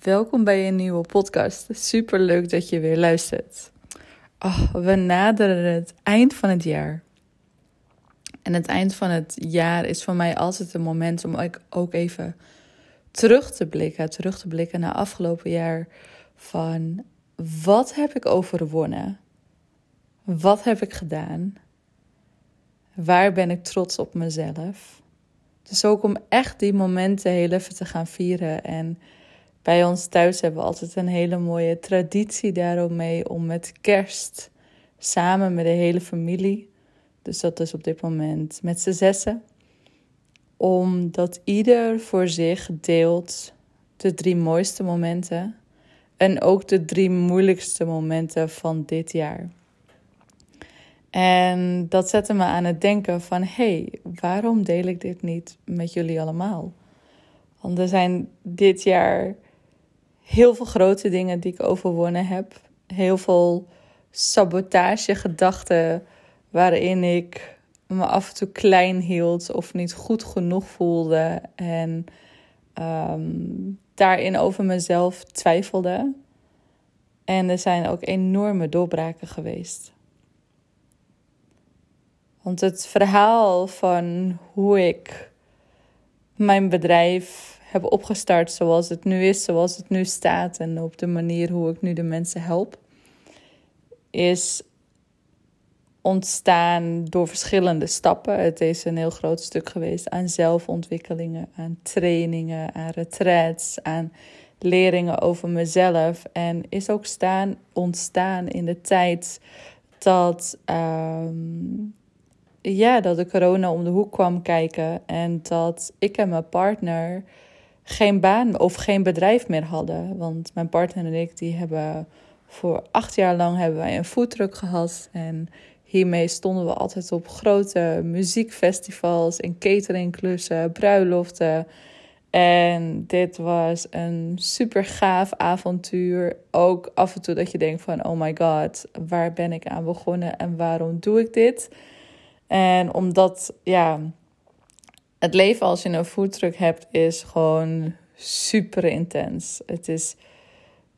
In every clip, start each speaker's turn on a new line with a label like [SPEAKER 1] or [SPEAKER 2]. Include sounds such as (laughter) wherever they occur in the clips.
[SPEAKER 1] Welkom bij een nieuwe podcast. Super leuk dat je weer luistert. Oh, we naderen het eind van het jaar. En het eind van het jaar is voor mij altijd een moment om ook even terug te blikken. Terug te blikken naar afgelopen jaar. Van wat heb ik overwonnen? Wat heb ik gedaan? Waar ben ik trots op mezelf? Dus ook om echt die momenten heel even te gaan vieren. En bij ons thuis hebben we altijd een hele mooie traditie daarom mee om met kerst samen met de hele familie, dus dat is op dit moment met z'n zessen, omdat ieder voor zich deelt de drie mooiste momenten en ook de drie moeilijkste momenten van dit jaar. En dat zette me aan het denken van, hey, waarom deel ik dit niet met jullie allemaal? Want er zijn dit jaar heel veel grote dingen die ik overwonnen heb. Heel veel sabotagegedachten waarin ik me af en toe klein hield of niet goed genoeg voelde. En ehm, daarin over mezelf twijfelde. En er zijn ook enorme doorbraken geweest. Want het verhaal van hoe ik mijn bedrijf heb opgestart zoals het nu is, zoals het nu staat en op de manier hoe ik nu de mensen help, is ontstaan door verschillende stappen. Het is een heel groot stuk geweest aan zelfontwikkelingen, aan trainingen, aan retreats, aan leringen over mezelf. En is ook staan, ontstaan in de tijd dat um, ja, dat de corona om de hoek kwam kijken en dat ik en mijn partner geen baan of geen bedrijf meer hadden. Want mijn partner en ik die hebben voor acht jaar lang hebben wij een foodtruck gehad en hiermee stonden we altijd op grote muziekfestivals en cateringklussen, bruiloften. En dit was een super gaaf avontuur. Ook af en toe dat je denkt van oh my god, waar ben ik aan begonnen en waarom doe ik dit? En omdat, ja, het leven als je een foodtruck hebt is gewoon super intens. Het is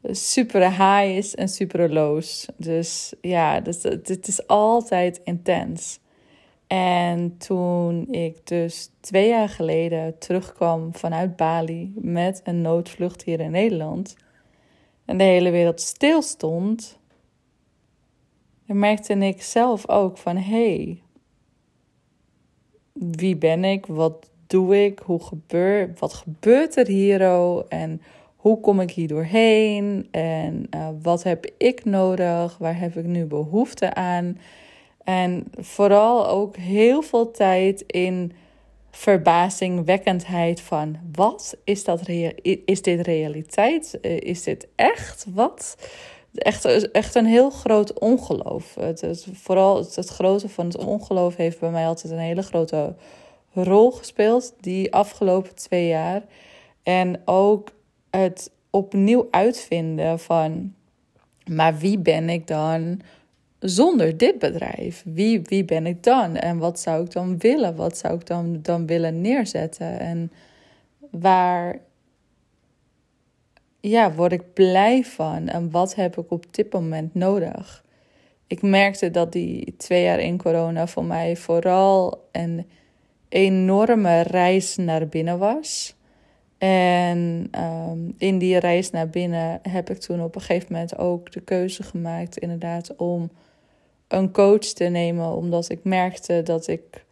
[SPEAKER 1] super highs en super lows. Dus ja, dus, het is altijd intens. En toen ik dus twee jaar geleden terugkwam vanuit Bali met een noodvlucht hier in Nederland en de hele wereld stilstond, merkte ik zelf ook van hé, hey, wie ben ik? Wat doe ik? Hoe gebeurt, wat gebeurt er hier? En hoe kom ik hier doorheen? En uh, wat heb ik nodig? Waar heb ik nu behoefte aan? En vooral ook heel veel tijd in verbazingwekkendheid van wat is dat is dit realiteit? Eh, is dit echt? Wat? Echt, echt een heel groot ongeloof. Het, vooral het, het grote van het ongeloof heeft bij mij altijd een hele grote rol gespeeld die afgelopen twee jaar. En ook het opnieuw uitvinden van, maar wie ben ik dan zonder dit bedrijf? Wie, wie ben ik dan? En wat zou ik dan willen? Wat zou ik dan, dan willen neerzetten? En waar ja, word ik blij van? En wat heb ik op dit moment nodig? Ik merkte dat die twee jaar in corona voor mij vooral een enorme reis naar binnen was. En ehm, in die reis naar binnen heb ik toen op een gegeven moment ook de keuze gemaakt, inderdaad, om een coach te nemen. Omdat ik merkte dat ik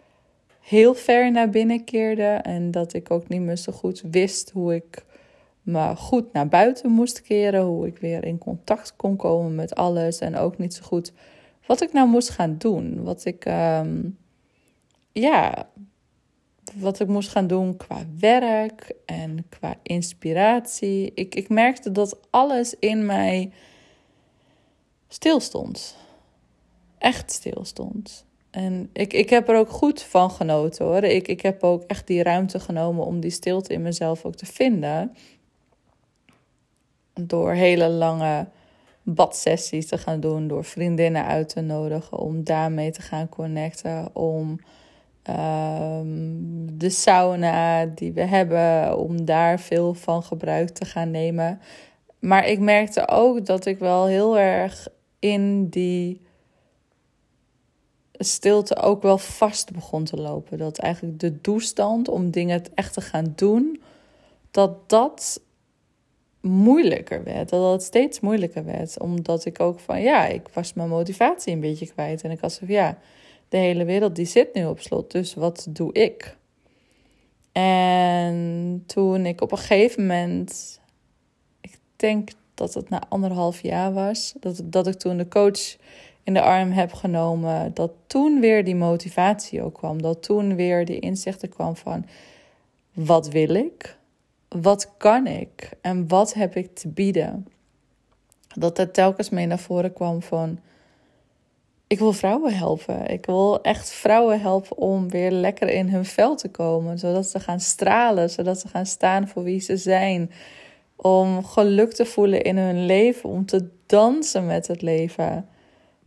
[SPEAKER 1] heel ver naar binnen keerde en dat ik ook niet meer zo goed wist hoe ik me goed naar buiten moest keren. Hoe ik weer in contact kon komen met alles. En ook niet zo goed wat ik nou moest gaan doen. Wat ik, um, ja, wat ik moest gaan doen qua werk en qua inspiratie. Ik, ik merkte dat alles in mij stilstond. Echt stilstond. En ik, ik heb er ook goed van genoten hoor. Ik, ik heb ook echt die ruimte genomen om die stilte in mezelf ook te vinden. Door hele lange badsessies te gaan doen, door vriendinnen uit te nodigen om daarmee te gaan connecten, om ehm, de sauna die we hebben, om daar veel van gebruik te gaan nemen. Maar ik merkte ook dat ik wel heel erg in die stilte ook wel vast begon te lopen. Dat eigenlijk de toestand om dingen echt te gaan doen, dat dat moeilijker werd. Dat het steeds moeilijker werd. Omdat ik ook van, ja, ik was mijn motivatie een beetje kwijt. En ik zo van, ja, de hele wereld die zit nu op slot. Dus wat doe ik? En toen ik op een gegeven moment, ik denk dat het na anderhalf jaar was, dat, dat ik toen de coach in de arm heb genomen, dat toen weer die motivatie ook kwam. Dat toen weer die inzichten kwam van, wat wil ik? Wat kan ik en wat heb ik te bieden? Dat er telkens mee naar voren kwam van, ik wil vrouwen helpen. Ik wil echt vrouwen helpen om weer lekker in hun vel te komen, zodat ze gaan stralen, zodat ze gaan staan voor wie ze zijn, om geluk te voelen in hun leven, om te dansen met het leven.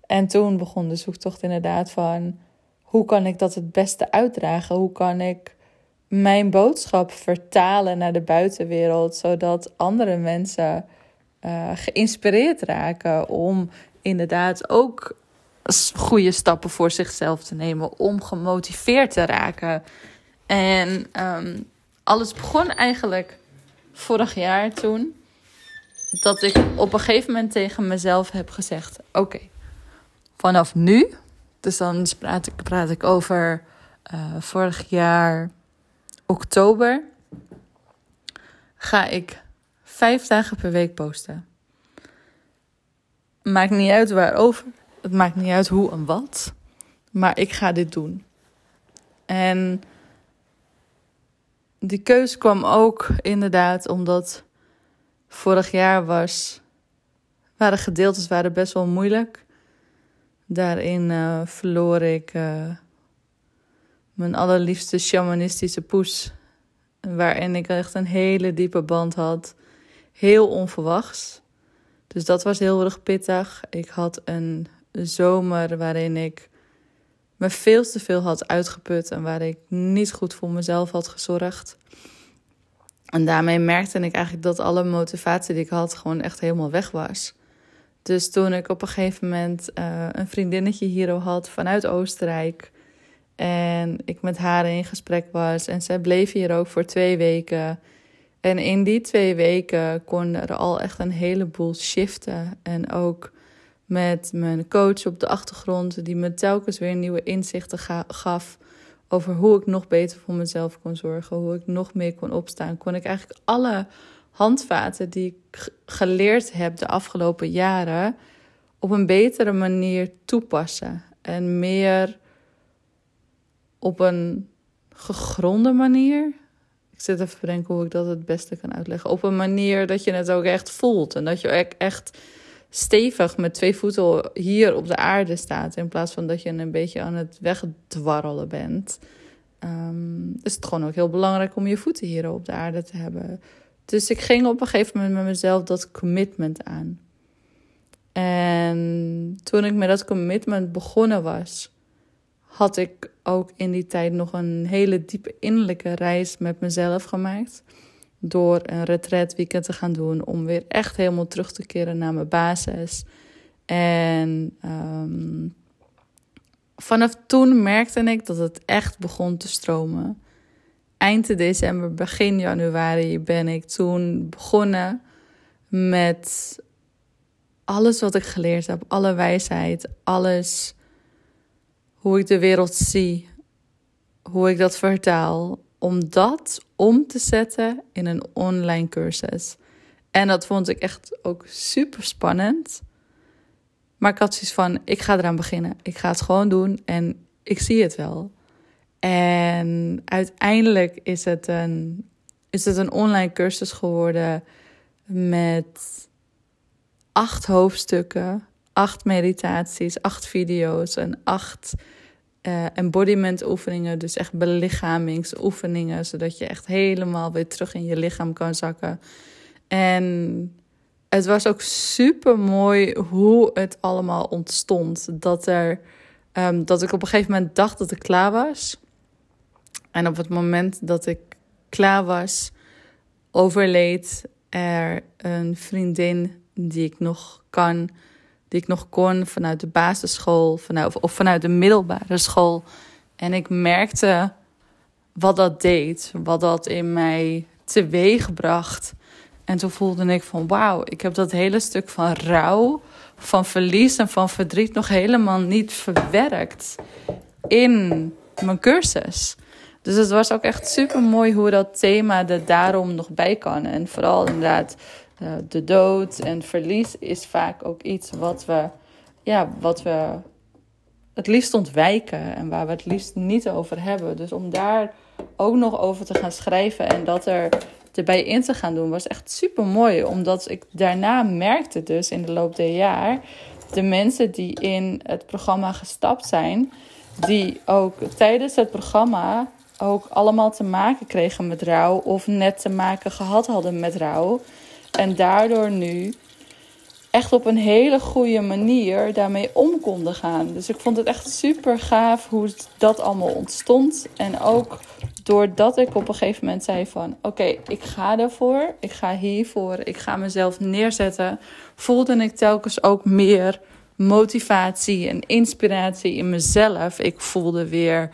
[SPEAKER 1] En toen begon de zoektocht inderdaad van, hoe kan ik dat het beste uitdragen? Hoe kan ik mijn boodschap vertalen naar de buitenwereld, zodat andere mensen uh, geïnspireerd raken om inderdaad ook goede stappen voor zichzelf te nemen, om gemotiveerd te raken. En um, alles begon eigenlijk vorig jaar toen. Dat ik op een gegeven moment tegen mezelf heb gezegd: Oké, vanaf nu, dus dan praat ik, praat ik over uh, vorig jaar oktober ga ik vijf dagen per week posten. Maakt niet uit waarover. Het maakt niet uit hoe en wat. Maar ik ga dit doen. En die keus kwam ook inderdaad omdat vorig jaar was. Waren gedeeltes waren best wel moeilijk. Daarin uh, verloor ik uh, mijn allerliefste shamanistische poes. Waarin ik echt een hele diepe band had. Heel onverwachts. Dus dat was heel erg pittig. Ik had een zomer waarin ik me veel te veel had uitgeput en waar ik niet goed voor mezelf had gezorgd. En daarmee merkte ik eigenlijk dat alle motivatie die ik had gewoon echt helemaal weg was. Dus toen ik op een gegeven moment uh, een vriendinnetje hier had vanuit Oostenrijk, en ik met haar in gesprek was. En zij bleef hier ook voor twee weken. En in die twee weken kon er al echt een heleboel shiften. En ook met mijn coach op de achtergrond, die me telkens weer nieuwe inzichten gaf over hoe ik nog beter voor mezelf kon zorgen, hoe ik nog meer kon opstaan, kon ik eigenlijk alle handvaten die ik geleerd heb de afgelopen jaren op een betere manier toepassen en meer op een gegronde manier. Ik zit even te bedenken hoe ik dat het beste kan uitleggen. Op een manier dat je het ook echt voelt. En dat je echt stevig met twee voeten hier op de aarde staat. In plaats van dat je een beetje aan het wegdwarrelen bent. Um, is het gewoon ook heel belangrijk om je voeten hier op de aarde te hebben. Dus ik ging op een gegeven moment met mezelf dat commitment aan. En toen ik met dat commitment begonnen was, had ik ook in die tijd nog een hele diepe innerlijke reis met mezelf gemaakt. Door een retreat weekend te gaan doen. Om weer echt helemaal terug te keren naar mijn basis. En ehm, vanaf toen merkte ik dat het echt begon te stromen. Eind december, begin januari ben ik toen begonnen met alles wat ik geleerd heb. Alle wijsheid, alles hoe ik de wereld zie, hoe ik dat vertaal, om dat om te zetten in een online cursus. En dat vond ik echt ook super spannend. Maar ik had zoiets van: ik ga eraan beginnen. Ik ga het gewoon doen en ik zie het wel. En uiteindelijk is het een, is het een online cursus geworden met acht hoofdstukken, acht meditaties, acht video's en acht uh, embodiment oefeningen. Dus echt belichamingsoefeningen, zodat je echt helemaal weer terug in je lichaam kan zakken. En het was ook super mooi hoe het allemaal ontstond. Dat, er, um, dat ik op een gegeven moment dacht dat ik klaar was. En op het moment dat ik klaar was, overleed er een vriendin die ik nog kan, die ik nog kon vanuit de basisschool vanuit, of vanuit de middelbare school. En ik merkte wat dat deed, wat dat in mij teweeg bracht. En toen voelde ik van wauw, ik heb dat hele stuk van rouw, van verlies en van verdriet nog helemaal niet verwerkt in mijn cursus. Dus het was ook echt super mooi hoe dat thema er daarom nog bij kan. En vooral inderdaad, uh, de dood en verlies is vaak ook iets wat we, ja, wat we het liefst ontwijken en waar we het liefst niet over hebben. Dus om daar ook nog over te gaan schrijven en dat er erbij in te gaan doen, was echt super mooi. Omdat ik daarna merkte, dus in de loop der jaar, de mensen die in het programma gestapt zijn, die ook tijdens het programma ook allemaal te maken kregen met rouw of net te maken gehad hadden met rouw. En daardoor nu echt op een hele goede manier daarmee om konden gaan. Dus ik vond het echt super gaaf hoe dat allemaal ontstond. En ook doordat ik op een gegeven moment zei van... oké, ik ga ervoor, ik ga hiervoor, ik ga mezelf neerzetten... voelde ik telkens ook meer motivatie en inspiratie in mezelf. Ik voelde weer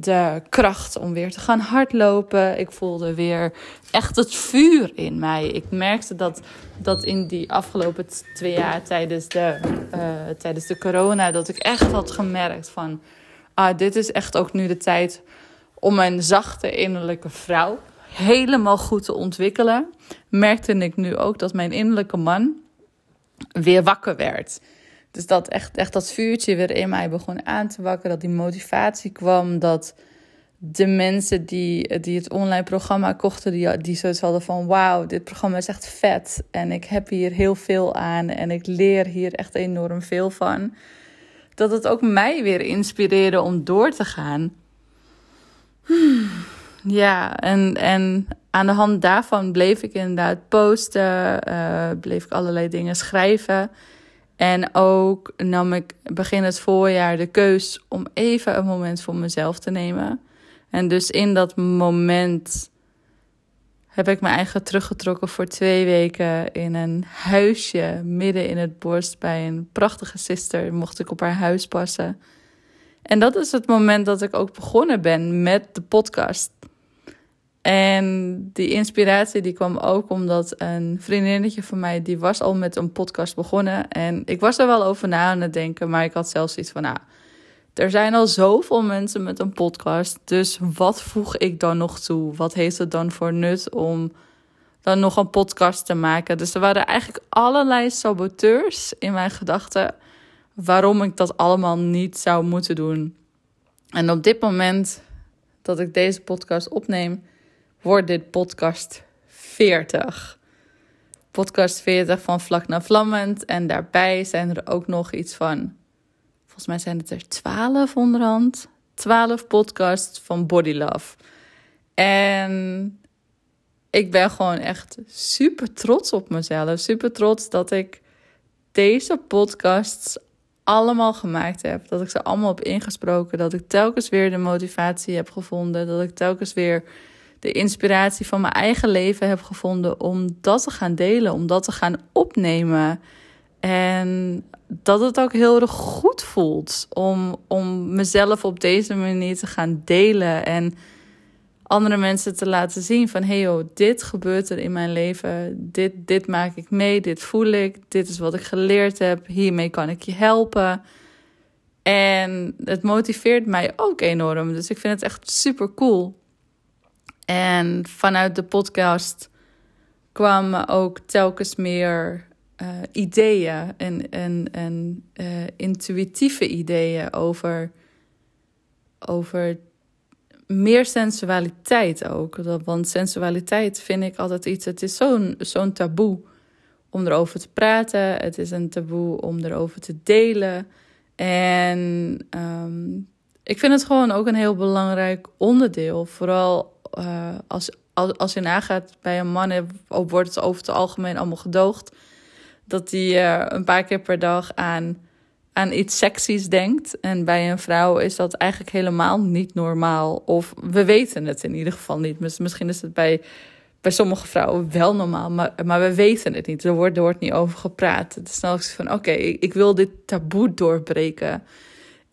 [SPEAKER 1] de kracht om weer te gaan hardlopen. Ik voelde weer echt het vuur in mij. Ik merkte dat, dat in die afgelopen twee jaar tijdens de, uh, tijdens de corona... dat ik echt had gemerkt van... ah, dit is echt ook nu de tijd om mijn zachte innerlijke vrouw helemaal goed te ontwikkelen. Merkte ik nu ook dat mijn innerlijke man weer wakker werd... Dus dat echt, echt dat vuurtje weer in mij begon aan te wakkeren. Dat die motivatie kwam. Dat de mensen die, die het online programma kochten, die, die zoiets hadden van... Wauw, dit programma is echt vet. En ik heb hier heel veel aan. En ik leer hier echt enorm veel van. Dat het ook mij weer inspireerde om door te gaan. Hmm, ja, en, en aan de hand daarvan bleef ik inderdaad posten. Uh, bleef ik allerlei dingen schrijven. En ook nam ik begin het voorjaar de keus om even een moment voor mezelf te nemen. En dus in dat moment heb ik me eigen teruggetrokken voor twee weken in een huisje midden in het bos bij een prachtige sister. Mocht ik op haar huis passen. En dat is het moment dat ik ook begonnen ben met de podcast. En die inspiratie die kwam ook omdat een vriendinnetje van mij, die was al met een podcast begonnen. En ik was er wel over na aan het denken, maar ik had zelfs iets van, nou, er zijn al zoveel mensen met een podcast. Dus wat voeg ik dan nog toe? Wat heeft het dan voor nut om dan nog een podcast te maken? Dus er waren eigenlijk allerlei saboteurs in mijn gedachten waarom ik dat allemaal niet zou moeten doen. En op dit moment dat ik deze podcast opneem, wordt dit podcast 40. Podcast 40 van Vlak naar Vlammend. En daarbij zijn er ook nog iets van, volgens mij zijn het er 12 onderhand. 12 podcasts van Body Love. En ik ben gewoon echt super trots op mezelf. Super trots dat ik deze podcasts allemaal gemaakt heb. Dat ik ze allemaal heb ingesproken. Dat ik telkens weer de motivatie heb gevonden. Dat ik telkens weer de inspiratie van mijn eigen leven heb gevonden om dat te gaan delen, om dat te gaan opnemen. En dat het ook heel erg goed voelt om, om mezelf op deze manier te gaan delen en andere mensen te laten zien van hey dit gebeurt er in mijn leven, dit, dit maak ik mee, dit voel ik, dit is wat ik geleerd heb, hiermee kan ik je helpen. En het motiveert mij ook enorm, dus ik vind het echt super cool. En vanuit de podcast kwamen ook telkens meer uh, ideeën en, en, en uh, intuïtieve ideeën over, over meer sensualiteit ook. Want sensualiteit vind ik altijd iets, het is zo'n zo'n taboe om erover te praten. Het is een taboe om erover te delen. En um, ik vind het gewoon ook een heel belangrijk onderdeel. Vooral uh, als, als, als je nagaat bij een man, wordt het over het algemeen allemaal gedoogd. Dat hij uh, een paar keer per dag aan, aan iets seksies denkt. En bij een vrouw is dat eigenlijk helemaal niet normaal. Of we weten het in ieder geval niet. Misschien is het bij bij sommige vrouwen wel normaal, maar, maar we weten het niet. Er wordt, er wordt niet over gepraat. Het is dan van, oké, ik, wil dit taboe doorbreken.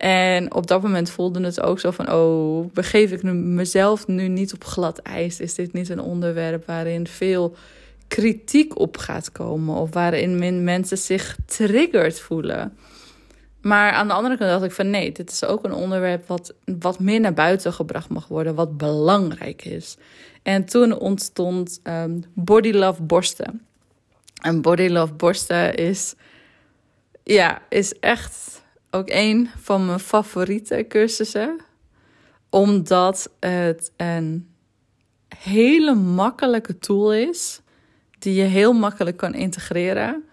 [SPEAKER 1] En op dat moment voelde het ook zo van, oh, begeef ik mezelf nu niet op glad ijs? Is dit niet een onderwerp waarin veel kritiek op gaat komen? Of waarin mensen zich triggerd voelen? Maar aan de andere kant dacht ik van nee, dit is ook een onderwerp wat, wat meer naar buiten gebracht mag worden, wat belangrijk is. En toen ontstond um, Body Love Borsten. En Body Love Borsten is, ja, is echt ook een van mijn favoriete cursussen. Omdat het een hele makkelijke tool is die je heel makkelijk kan integreren.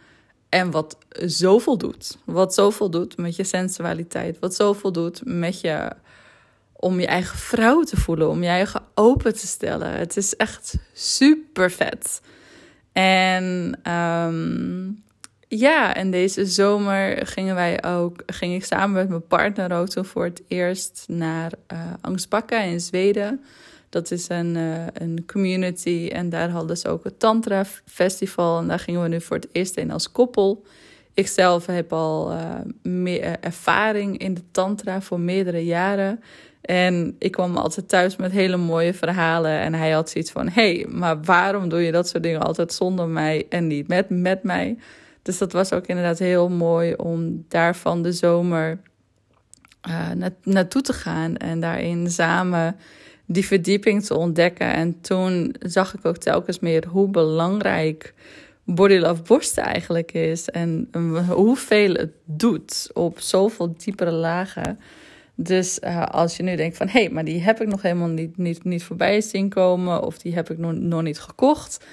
[SPEAKER 1] En wat zoveel doet. Wat zoveel doet met je sensualiteit. Wat zoveel doet met je. Om je eigen vrouw te voelen. Om je eigen open te stellen. Het is echt super vet. En um, ja, en deze zomer gingen wij ook. Ging ik samen met mijn partner ook toen voor het eerst naar uh, in Zweden. Dat is een, uh, een community en daar hadden ze ook het Tantra Festival. En daar gingen we nu voor het eerst in als koppel. Ik zelf heb al uh, meer ervaring in de Tantra voor meerdere jaren. En ik kwam altijd thuis met hele mooie verhalen. En hij had zoiets van: hé, hey, maar waarom doe je dat soort dingen altijd zonder mij en niet met, met mij? Dus dat was ook inderdaad heel mooi om daarvan de zomer uh, na, naartoe te gaan en daarin samen die verdieping te ontdekken. En toen zag ik ook telkens meer hoe belangrijk Body Love Borsten eigenlijk is. En hoeveel het doet op zoveel diepere lagen. Dus uh, als je nu denkt van... hé, hey, maar die heb ik nog helemaal niet, niet, niet voorbij zien komen... of die heb ik nog, nog niet gekocht...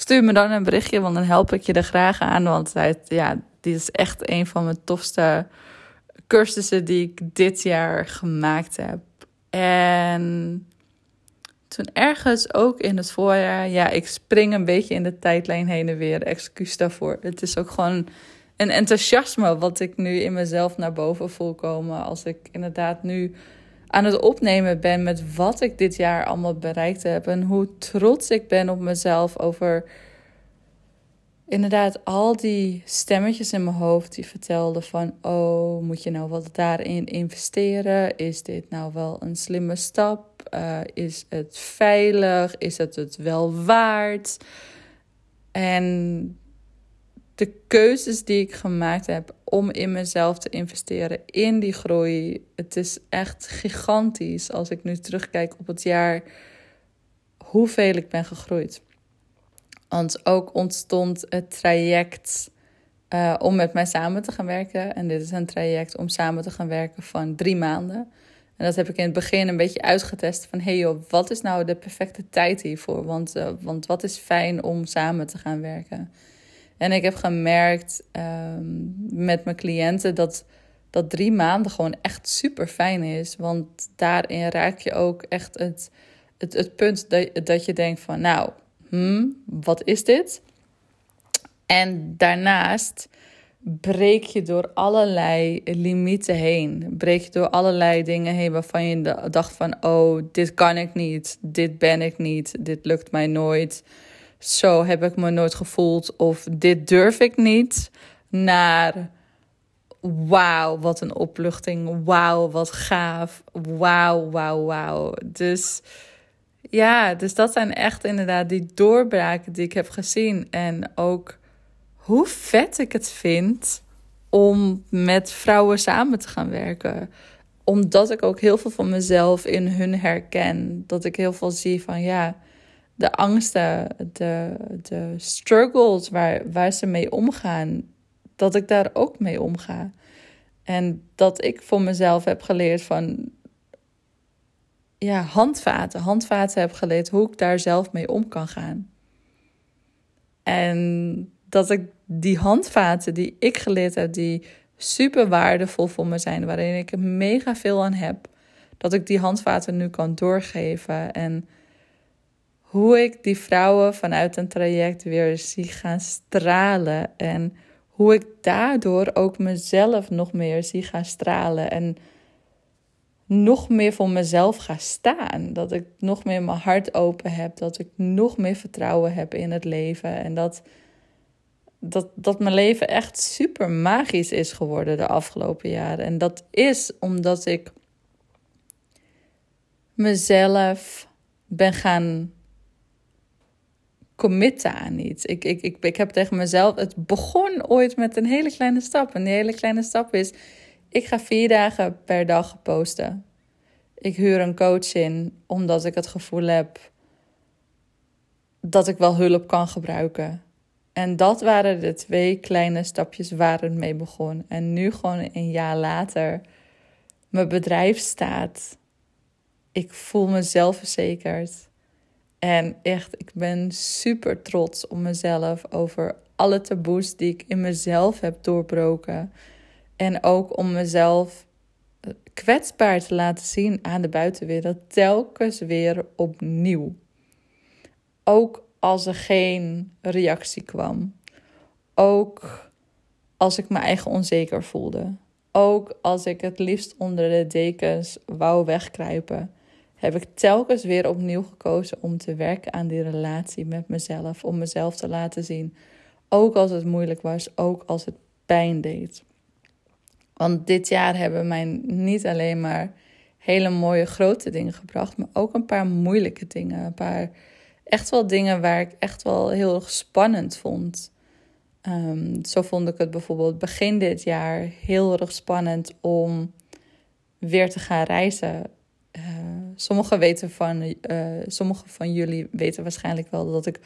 [SPEAKER 1] stuur me dan een berichtje, want dan help ik je er graag aan. Want ja, dit is echt een van mijn tofste cursussen... die ik dit jaar gemaakt heb. En toen ergens ook in het voorjaar, ja, ik spring een beetje in de tijdlijn heen en weer. Excuus daarvoor. Het is ook gewoon een enthousiasme wat ik nu in mezelf naar boven voel komen. Als ik inderdaad nu aan het opnemen ben met wat ik dit jaar allemaal bereikt heb. En hoe trots ik ben op mezelf over inderdaad al die stemmetjes in mijn hoofd die vertelden van... oh, moet je nou wat daarin investeren? Is dit nou wel een slimme stap? Uh, is het veilig? Is het het wel waard? En de keuzes die ik gemaakt heb om in mezelf te investeren, in die groei, het is echt gigantisch als ik nu terugkijk op het jaar, hoeveel ik ben gegroeid. Want ook ontstond het traject uh, om met mij samen te gaan werken. En dit is een traject om samen te gaan werken van drie maanden. En dat heb ik in het begin een beetje uitgetest van... hey joh, wat is nou de perfecte tijd hiervoor? Want, uh, want wat is fijn om samen te gaan werken? En ik heb gemerkt um, met mijn cliënten dat, dat drie maanden gewoon echt super fijn is. Want daarin raak je ook echt het, het, het punt dat, dat je denkt van... nou, hmm, wat is dit? En daarnaast breek je door allerlei limieten heen. Breek je door allerlei dingen heen waarvan je dacht van... oh, dit kan ik niet, dit ben ik niet, dit lukt mij nooit. Zo heb ik me nooit gevoeld of dit durf ik niet. Naar wauw, wat een opluchting. Wauw, wat gaaf. Wauw, wauw, wauw. Dus ja, dus dat zijn echt inderdaad die doorbraken die ik heb gezien. En ook hoe vet ik het vind om met vrouwen samen te gaan werken. Omdat ik ook heel veel van mezelf in hun herken. Dat ik heel veel zie van ja, de angsten, de, de struggles waar, waar ze mee omgaan. Dat ik daar ook mee omga. En dat ik voor mezelf heb geleerd van ja, handvaten, handvaten heb geleerd hoe ik daar zelf mee om kan gaan. En dat ik die handvaten die ik geleerd heb, die super waardevol voor me zijn, waarin ik mega veel aan heb, dat ik die handvaten nu kan doorgeven. En hoe ik die vrouwen vanuit een traject weer zie gaan stralen. En hoe ik daardoor ook mezelf nog meer zie gaan stralen. En nog meer voor mezelf ga staan. Dat ik nog meer mijn hart open heb. Dat ik nog meer vertrouwen heb in het leven. En dat, dat, dat mijn leven echt super magisch is geworden de afgelopen jaren. En dat is omdat ik mezelf ben gaan committen aan iets. Ik, ik, ik, ik heb tegen mezelf, het begon ooit met een hele kleine stap. En die hele kleine stap is, ik ga vier dagen per dag posten. Ik huur een coach in, omdat ik het gevoel heb dat ik wel hulp kan gebruiken. En dat waren de twee kleine stapjes waar het mee begon. En nu gewoon een jaar later, mijn bedrijf staat. Ik voel me zelfverzekerd. En echt, ik ben super trots op mezelf over alle taboes die ik in mezelf heb doorbroken. En ook om mezelf eh, kwetsbaar te laten zien aan de buitenwereld, telkens weer opnieuw. Ook als er geen reactie kwam. Ook als ik me eigen onzeker voelde. Ook als ik het liefst onder de dekens wou wegkruipen heb ik telkens weer opnieuw gekozen om te werken aan die relatie met mezelf. Om mezelf te laten zien. Ook als het moeilijk was, ook als het pijn deed. Want dit jaar hebben mij niet alleen maar hele mooie grote dingen gebracht, maar ook een paar moeilijke dingen. Een paar echt wel dingen waar ik echt wel heel erg spannend vond. Ehm, zo vond ik het bijvoorbeeld begin dit jaar heel erg spannend om weer te gaan reizen. Uh, sommigen weten van, uh, sommige van jullie weten waarschijnlijk wel dat ik,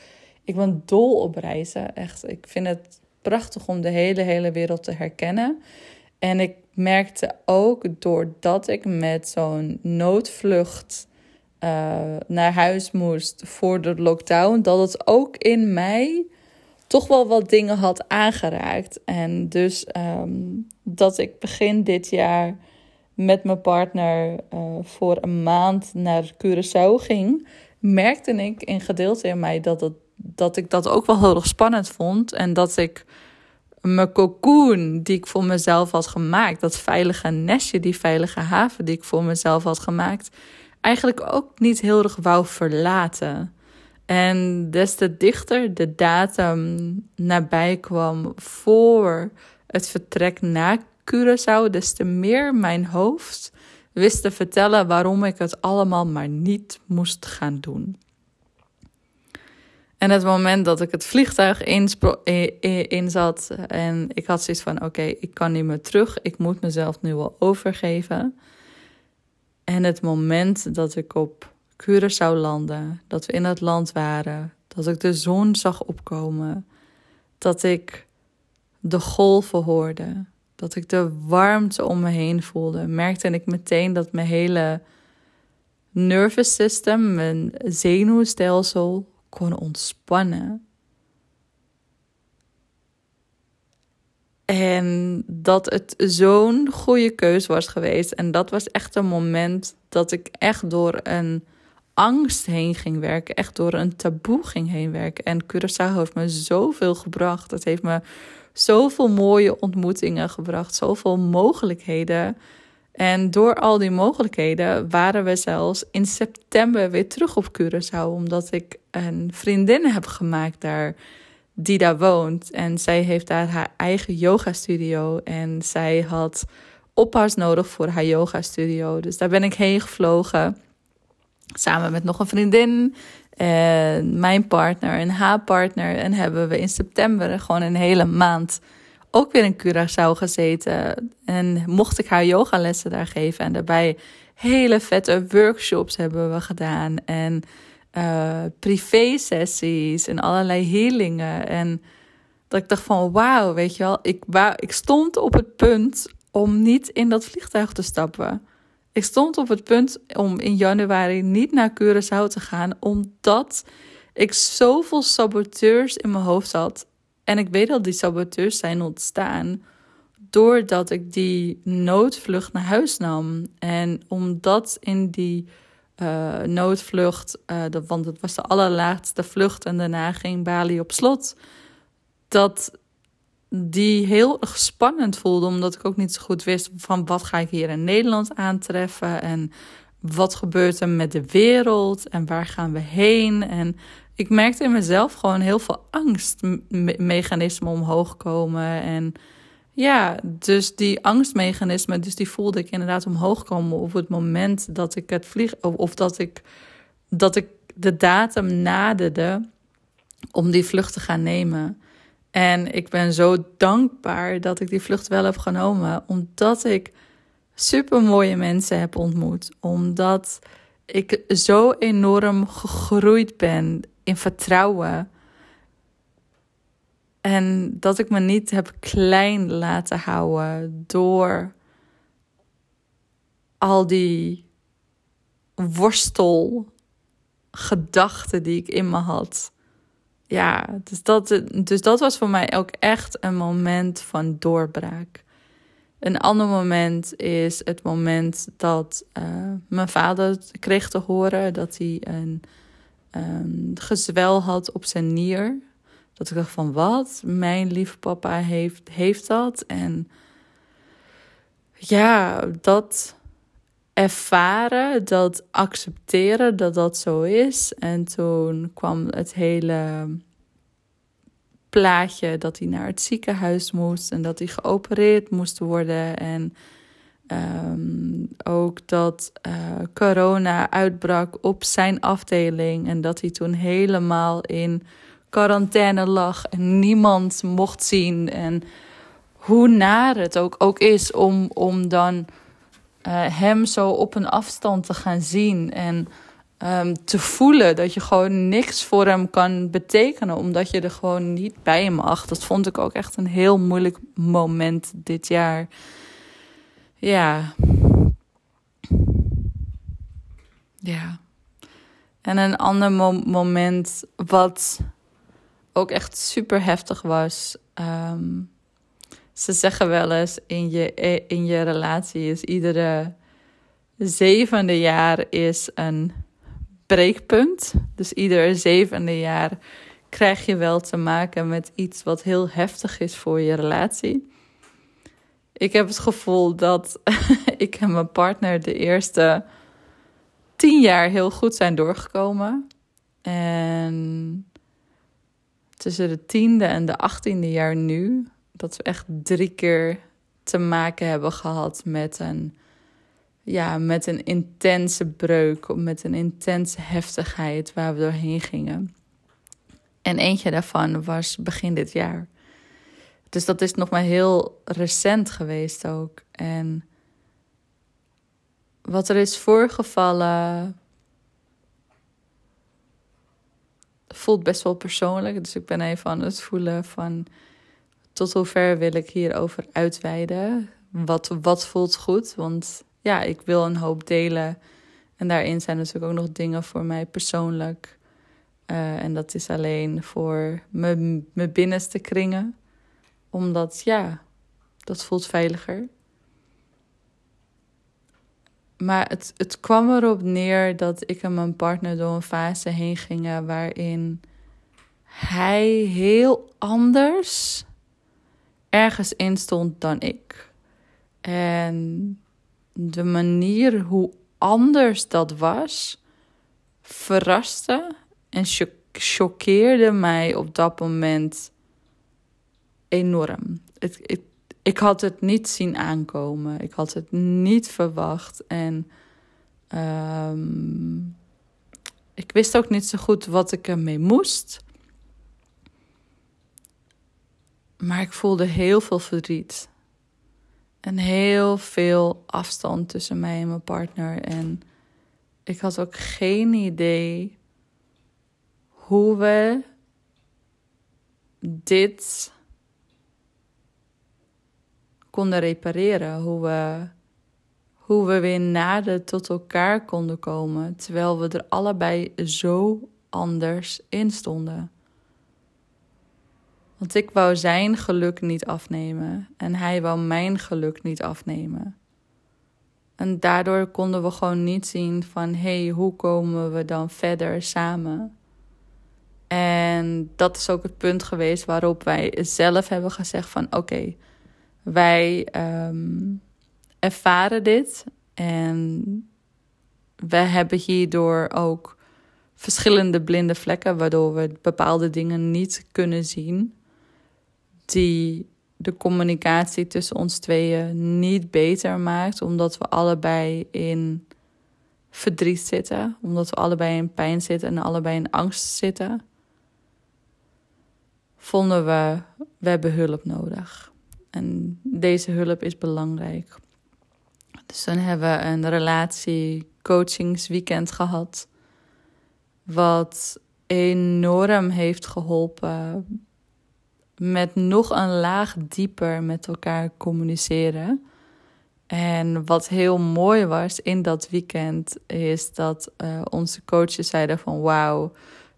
[SPEAKER 1] ik ben dol op reizen. Echt, ik vind het prachtig om de hele, hele wereld te herkennen. En ik merkte ook doordat ik met zo'n noodvlucht uh, naar huis moest voor de lockdown, dat het ook in mij toch wel wat dingen had aangeraakt. En dus um, dat ik begin dit jaar met mijn partner uh, voor een maand naar Curaçao ging, merkte ik in gedeelte in mij dat, dat ik dat ook wel heel erg spannend vond. En dat ik mijn cocoon die ik voor mezelf had gemaakt, dat veilige nestje, die veilige haven die ik voor mezelf had gemaakt, eigenlijk ook niet heel erg wou verlaten. En des te dichter de datum nabij kwam voor het vertrek naar Curaçao, des te meer mijn hoofd wist te vertellen waarom ik het allemaal maar niet moest gaan doen. En het moment dat ik het vliegtuig in zat en ik had zoiets van: oké, ik kan niet meer terug, ik moet mezelf nu wel overgeven. En het moment dat ik op Curaçao landde, dat we in het land waren, dat ik de zon zag opkomen, dat ik de golven hoorde, dat ik de warmte om me heen voelde, merkte ik meteen dat mijn hele nervous system, mijn zenuwstelsel kon ontspannen. En dat het zo'n goede keus was geweest. En dat was echt een moment dat ik echt door een angst heen ging werken. Echt door een taboe ging heen werken. En Curaçao heeft me zoveel gebracht. Het heeft me zoveel mooie ontmoetingen gebracht. Zoveel mogelijkheden. En door al die mogelijkheden waren we zelfs in september weer terug op Curaçao. Omdat ik een vriendin heb gemaakt daar die daar woont. En zij heeft daar haar eigen yoga studio. En zij had oppas nodig voor haar yoga studio. Dus daar ben ik heen gevlogen. Samen met nog een vriendin. En mijn partner en haar partner. En hebben we in september gewoon een hele maand ook weer in Curaçao gezeten. En mocht ik haar yogalessen daar geven. En daarbij hele vette workshops hebben we gedaan. En uh, privé-sessies en allerlei healingen. En dat ik dacht van wauw, weet je wel, ik, ik stond op het punt om niet in dat vliegtuig te stappen. Ik stond op het punt om in januari niet naar Curaçao te gaan, omdat ik zoveel saboteurs in mijn hoofd had. En ik weet dat die saboteurs zijn ontstaan doordat ik die noodvlucht naar huis nam. En omdat in die uh, noodvlucht, dat, want het was de allerlaatste vlucht en daarna ging Bali op slot, dat die heel spannend voelde, omdat ik ook niet zo goed wist van wat ga ik hier in Nederland aantreffen en wat gebeurt er met de wereld en waar gaan we heen. En ik merkte in mezelf gewoon heel veel angstmechanismen omhoog komen en ja, dus die angstmechanismen, dus die voelde ik inderdaad omhoog komen op het moment dat ik het vlieg, of dat ik, dat ik de datum naderde om die vlucht te gaan nemen. En ik ben zo dankbaar dat ik die vlucht wel heb genomen, omdat ik super mooie mensen heb ontmoet, omdat ik zo enorm gegroeid ben in vertrouwen en dat ik me niet heb klein laten houden door al die worstelgedachten die ik in me had. Ja, dus dat, dus dat was voor mij ook echt een moment van doorbraak. Een ander moment is het moment dat uh, mijn vader kreeg te horen dat hij een, een gezwel had op zijn nier. Dat ik dacht van wat? Mijn lieve papa heeft, heeft dat. En ja, dat ervaren, dat accepteren dat dat zo is. En toen kwam het hele plaatje dat hij naar het ziekenhuis moest en dat hij geopereerd moest worden. En um, ook dat uh, corona uitbrak op zijn afdeling en dat hij toen helemaal in quarantaine lag en niemand mocht zien. En hoe naar het ook, ook is om, om dan uh, hem zo op een afstand te gaan zien. En um, te voelen dat je gewoon niks voor hem kan betekenen, omdat je er gewoon niet bij hem mag. Dat vond ik ook echt een heel moeilijk moment dit jaar. Ja. Ja. En een ander mo moment wat ook echt super heftig was. Um, ze zeggen wel eens in je, in je relatie is iedere zevende jaar is een breekpunt. Dus ieder zevende jaar krijg je wel te maken met iets wat heel heftig is voor je relatie. Ik heb het gevoel dat (laughs) ik en mijn partner de eerste tien jaar heel goed zijn doorgekomen. En tussen de tiende en de achttiende jaar nu, dat we echt drie keer te maken hebben gehad met een, ja, met een intense breuk, met een intense heftigheid waar we doorheen gingen. En eentje daarvan was begin dit jaar. Dus dat is nog maar heel recent geweest ook. En wat er is voorgevallen voelt best wel persoonlijk. Dus ik ben even aan het voelen van tot hoever wil ik hierover uitweiden. Wat, wat voelt goed? Want ja, ik wil een hoop delen. En daarin zijn natuurlijk ook nog dingen voor mij persoonlijk. Uh, en dat is alleen voor mijn, mijn binnenste kringen. Omdat ja, dat voelt veiliger. Maar het, het kwam erop neer dat ik en mijn partner door een fase heen gingen waarin hij heel anders ergens in stond dan ik. En de manier hoe anders dat was, verraste en choqueerde mij op dat moment enorm. Ik had het niet zien aankomen. Ik had het niet verwacht. En um, ik wist ook niet zo goed wat ik ermee moest. Maar ik voelde heel veel verdriet. En heel veel afstand tussen mij en mijn partner. En ik had ook geen idee hoe we dit konden repareren. Hoe we, hoe we weer nader tot elkaar konden komen, terwijl we er allebei zo anders in stonden. Want ik wou zijn geluk niet afnemen en hij wou mijn geluk niet afnemen. En daardoor konden we gewoon niet zien van hé, hey, hoe komen we dan verder samen? En dat is ook het punt geweest waarop wij zelf hebben gezegd van oké, wij ehm, ervaren dit en we hebben hierdoor ook verschillende blinde vlekken, waardoor we bepaalde dingen niet kunnen zien, die de communicatie tussen ons tweeën niet beter maakt, omdat we allebei in verdriet zitten, omdat we allebei in pijn zitten en allebei in angst zitten, vonden we, we hebben hulp nodig. En deze hulp is belangrijk. Dus dan hebben we een relatie coachingsweekend gehad. Wat enorm heeft geholpen met nog een laag dieper met elkaar communiceren. En wat heel mooi was in dat weekend, is dat uh, onze coaches zeiden van wauw,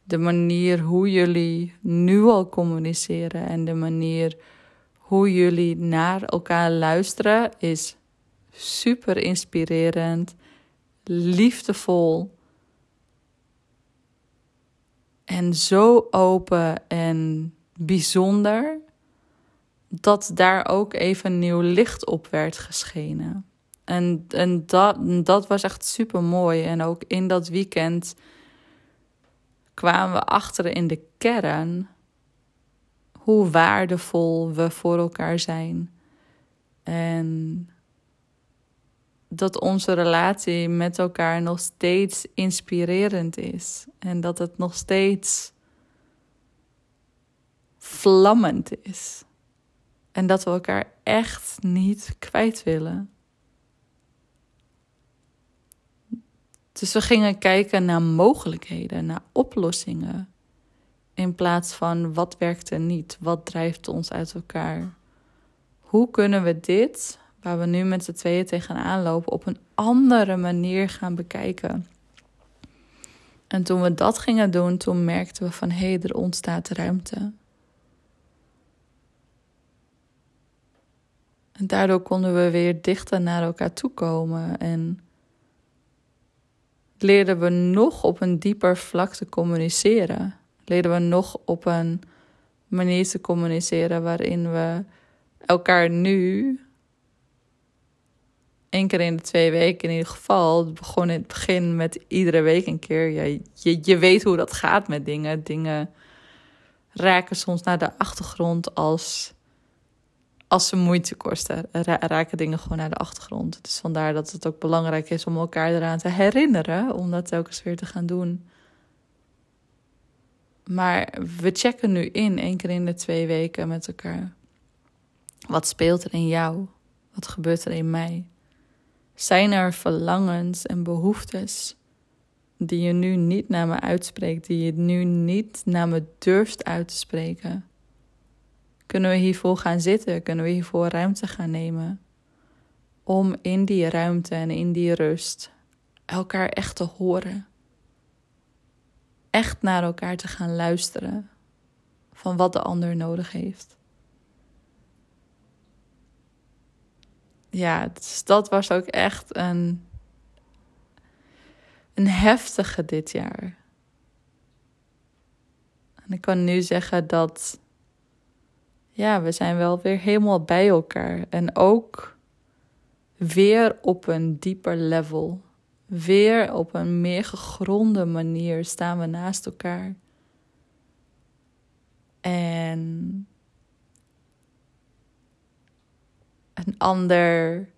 [SPEAKER 1] de manier hoe jullie nu al communiceren en de manier hoe jullie naar elkaar luisteren is super inspirerend, liefdevol en zo open en bijzonder dat daar ook even nieuw licht op werd geschenen. En, en dat, dat was echt super mooi. En ook in dat weekend kwamen we achter in de kern hoe waardevol we voor elkaar zijn. En dat onze relatie met elkaar nog steeds inspirerend is. En dat het nog steeds vlammend is. En dat we elkaar echt niet kwijt willen. Dus we gingen kijken naar mogelijkheden, naar oplossingen. In plaats van wat werkt er niet, wat drijft ons uit elkaar. Hoe kunnen we dit, waar we nu met z'n tweeën tegenaan lopen, op een andere manier gaan bekijken? En toen we dat gingen doen, toen merkten we van hé, hey, er ontstaat ruimte. En daardoor konden we weer dichter naar elkaar toe komen en leerden we nog op een dieper vlak te communiceren. Leerden we nog op een manier te communiceren waarin we elkaar nu, één keer in de twee weken in ieder geval, begon in het begin met iedere week een keer. Ja, je, je weet hoe dat gaat met dingen. Dingen raken soms naar de achtergrond als als ze moeite kosten, raken dingen gewoon naar de achtergrond. Dus vandaar dat het ook belangrijk is om elkaar eraan te herinneren, om dat telkens weer te gaan doen. Maar we checken nu in, één keer in de twee weken met elkaar. Wat speelt er in jou? Wat gebeurt er in mij? Zijn er verlangens en behoeftes die je nu niet naar me uitspreekt, die je nu niet naar me durft uit te spreken? Kunnen we hiervoor gaan zitten? Kunnen we hiervoor ruimte gaan nemen? Om in die ruimte en in die rust elkaar echt te horen. Echt naar elkaar te gaan luisteren van wat de ander nodig heeft. Ja, dus dat was ook echt een, een heftige dit jaar. En ik kan nu zeggen dat ja, we zijn wel weer helemaal bij elkaar. En ook weer op een dieper level. Weer op een meer gegronde manier staan we naast elkaar. En een ander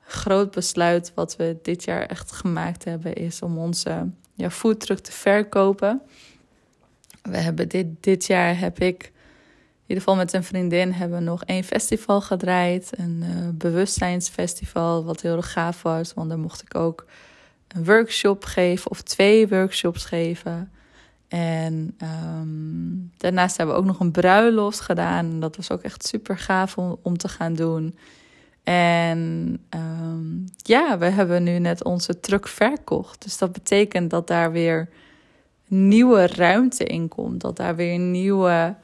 [SPEAKER 1] groot besluit wat we dit jaar echt gemaakt hebben is om onze ja, terug te verkopen. We hebben dit, dit jaar heb ik ieder geval met een vriendin hebben we nog één festival gedraaid. Een uh, bewustzijnsfestival, wat heel erg gaaf was. Want daar mocht ik ook een workshop geven of twee workshops geven. En um, daarnaast hebben we ook nog een bruiloft gedaan. Dat was ook echt super gaaf om, om te gaan doen. En ehm, ja, we hebben nu net onze truck verkocht. Dus dat betekent dat daar weer nieuwe ruimte in komt. Dat daar weer nieuwe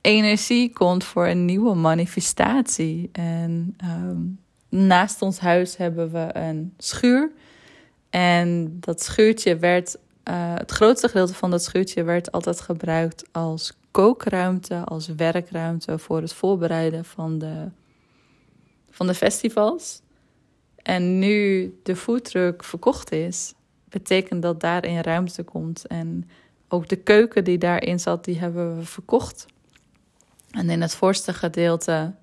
[SPEAKER 1] energie komt voor een nieuwe manifestatie. En ehm, naast ons huis hebben we een schuur. En dat schuurtje werd, uh, het grootste gedeelte van dat schuurtje werd altijd gebruikt als kookruimte, als werkruimte voor het voorbereiden van de, van de festivals. En nu de foodtruck verkocht is, betekent dat daarin ruimte komt. En ook de keuken die daarin zat, die hebben we verkocht. En in het voorste gedeelte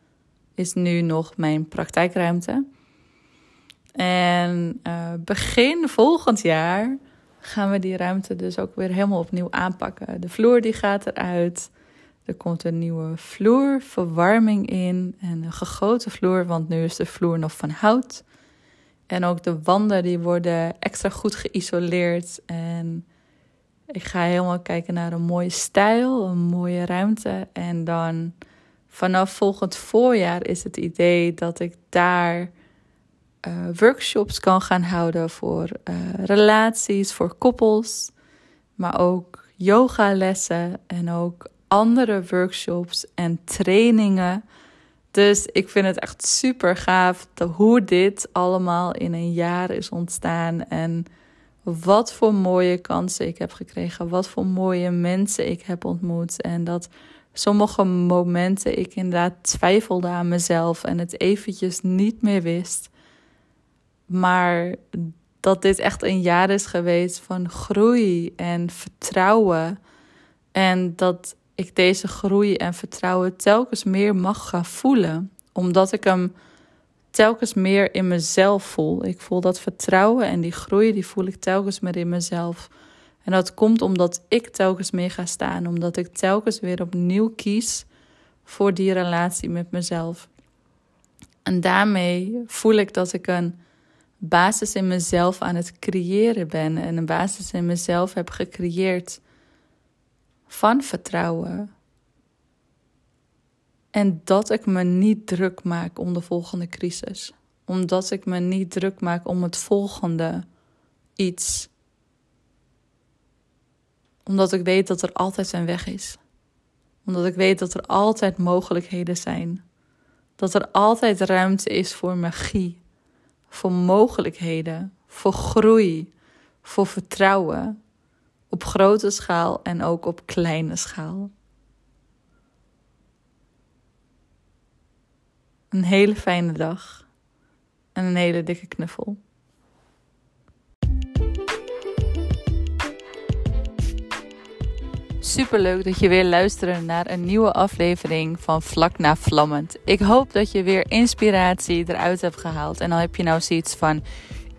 [SPEAKER 1] is nu nog mijn praktijkruimte. En uh, begin volgend jaar gaan we die ruimte dus ook weer helemaal opnieuw aanpakken. De vloer die gaat eruit. Er komt een nieuwe vloerverwarming in en een gegoten vloer, want nu is de vloer nog van hout. En ook de wanden die worden extra goed geïsoleerd. En ik ga helemaal kijken naar een mooie stijl, een mooie ruimte. En dan vanaf volgend voorjaar is het idee dat ik daar uh, workshops kan gaan houden voor uh, relaties, voor koppels. Maar ook yogalessen en ook andere workshops en trainingen. Dus ik vind het echt super gaaf hoe dit allemaal in een jaar is ontstaan. En wat voor mooie kansen ik heb gekregen. Wat voor mooie mensen ik heb ontmoet. En dat sommige momenten ik inderdaad twijfelde aan mezelf en het eventjes niet meer wist. Maar dat dit echt een jaar is geweest van groei en vertrouwen. En dat ik deze groei en vertrouwen telkens meer mag gaan voelen. Omdat ik hem telkens meer in mezelf voel. Ik voel dat vertrouwen en die groei, die voel ik telkens meer in mezelf. En dat komt omdat ik telkens meer ga staan. Omdat ik telkens weer opnieuw kies voor die relatie met mezelf. En daarmee voel ik dat ik een basis in mezelf aan het creëren ben. En een basis in mezelf heb gecreëerd van vertrouwen. En dat ik me niet druk maak om de volgende crisis. Omdat ik me niet druk maak om het volgende iets. Omdat ik weet dat er altijd een weg is. Omdat ik weet dat er altijd mogelijkheden zijn. Dat er altijd ruimte is voor magie, voor mogelijkheden, voor groei, voor vertrouwen. Op grote schaal en ook op kleine schaal. Een hele fijne dag en een hele dikke knuffel. Superleuk dat je weer luistert naar een nieuwe aflevering van Vlak na Vlammend. Ik hoop dat je weer inspiratie eruit hebt gehaald. En dan heb je nou zoiets van: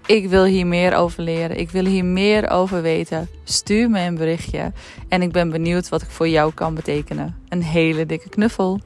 [SPEAKER 1] ik wil hier meer over leren. Ik wil hier meer over weten. Stuur me een berichtje. En ik ben benieuwd wat ik voor jou kan betekenen. Een hele dikke knuffel.